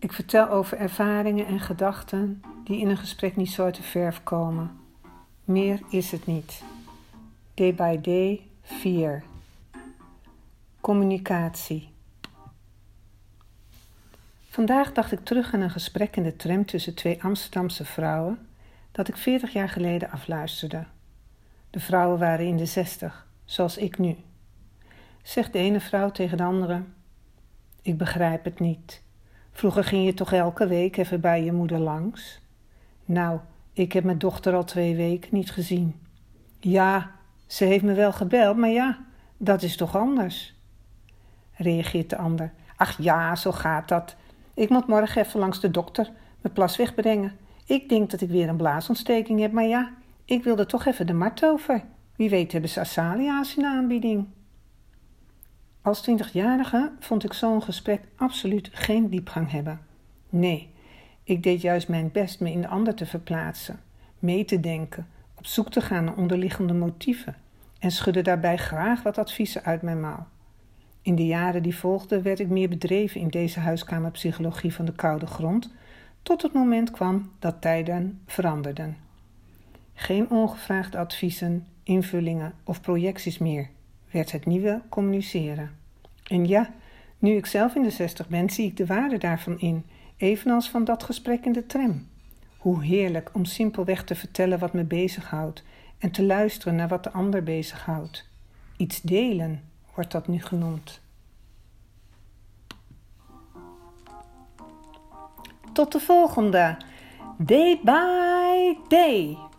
Ik vertel over ervaringen en gedachten die in een gesprek niet zo uit de verf komen. Meer is het niet. Day by day 4. Communicatie. Vandaag dacht ik terug aan een gesprek in de tram tussen twee Amsterdamse vrouwen dat ik 40 jaar geleden afluisterde. De vrouwen waren in de 60, zoals ik nu. Zegt de ene vrouw tegen de andere: Ik begrijp het niet. Vroeger ging je toch elke week even bij je moeder langs? Nou, ik heb mijn dochter al twee weken niet gezien. Ja, ze heeft me wel gebeld, maar ja, dat is toch anders? Reageert de ander. Ach ja, zo gaat dat. Ik moet morgen even langs de dokter mijn plas wegbrengen. Ik denk dat ik weer een blaasontsteking heb, maar ja, ik wilde toch even de mart over. Wie weet hebben ze Asalia's in aanbieding. Als twintigjarige vond ik zo'n gesprek absoluut geen diepgang hebben. Nee, ik deed juist mijn best me in de ander te verplaatsen, mee te denken, op zoek te gaan naar onderliggende motieven en schudde daarbij graag wat adviezen uit mijn mouw. In de jaren die volgden werd ik meer bedreven in deze huiskamerpsychologie van de koude grond, tot het moment kwam dat tijden veranderden. Geen ongevraagde adviezen, invullingen of projecties meer, werd het nieuwe communiceren. En ja, nu ik zelf in de zestig ben, zie ik de waarde daarvan in, evenals van dat gesprek in de tram. Hoe heerlijk om simpelweg te vertellen wat me bezighoudt en te luisteren naar wat de ander bezighoudt. Iets delen wordt dat nu genoemd. Tot de volgende. Day by day.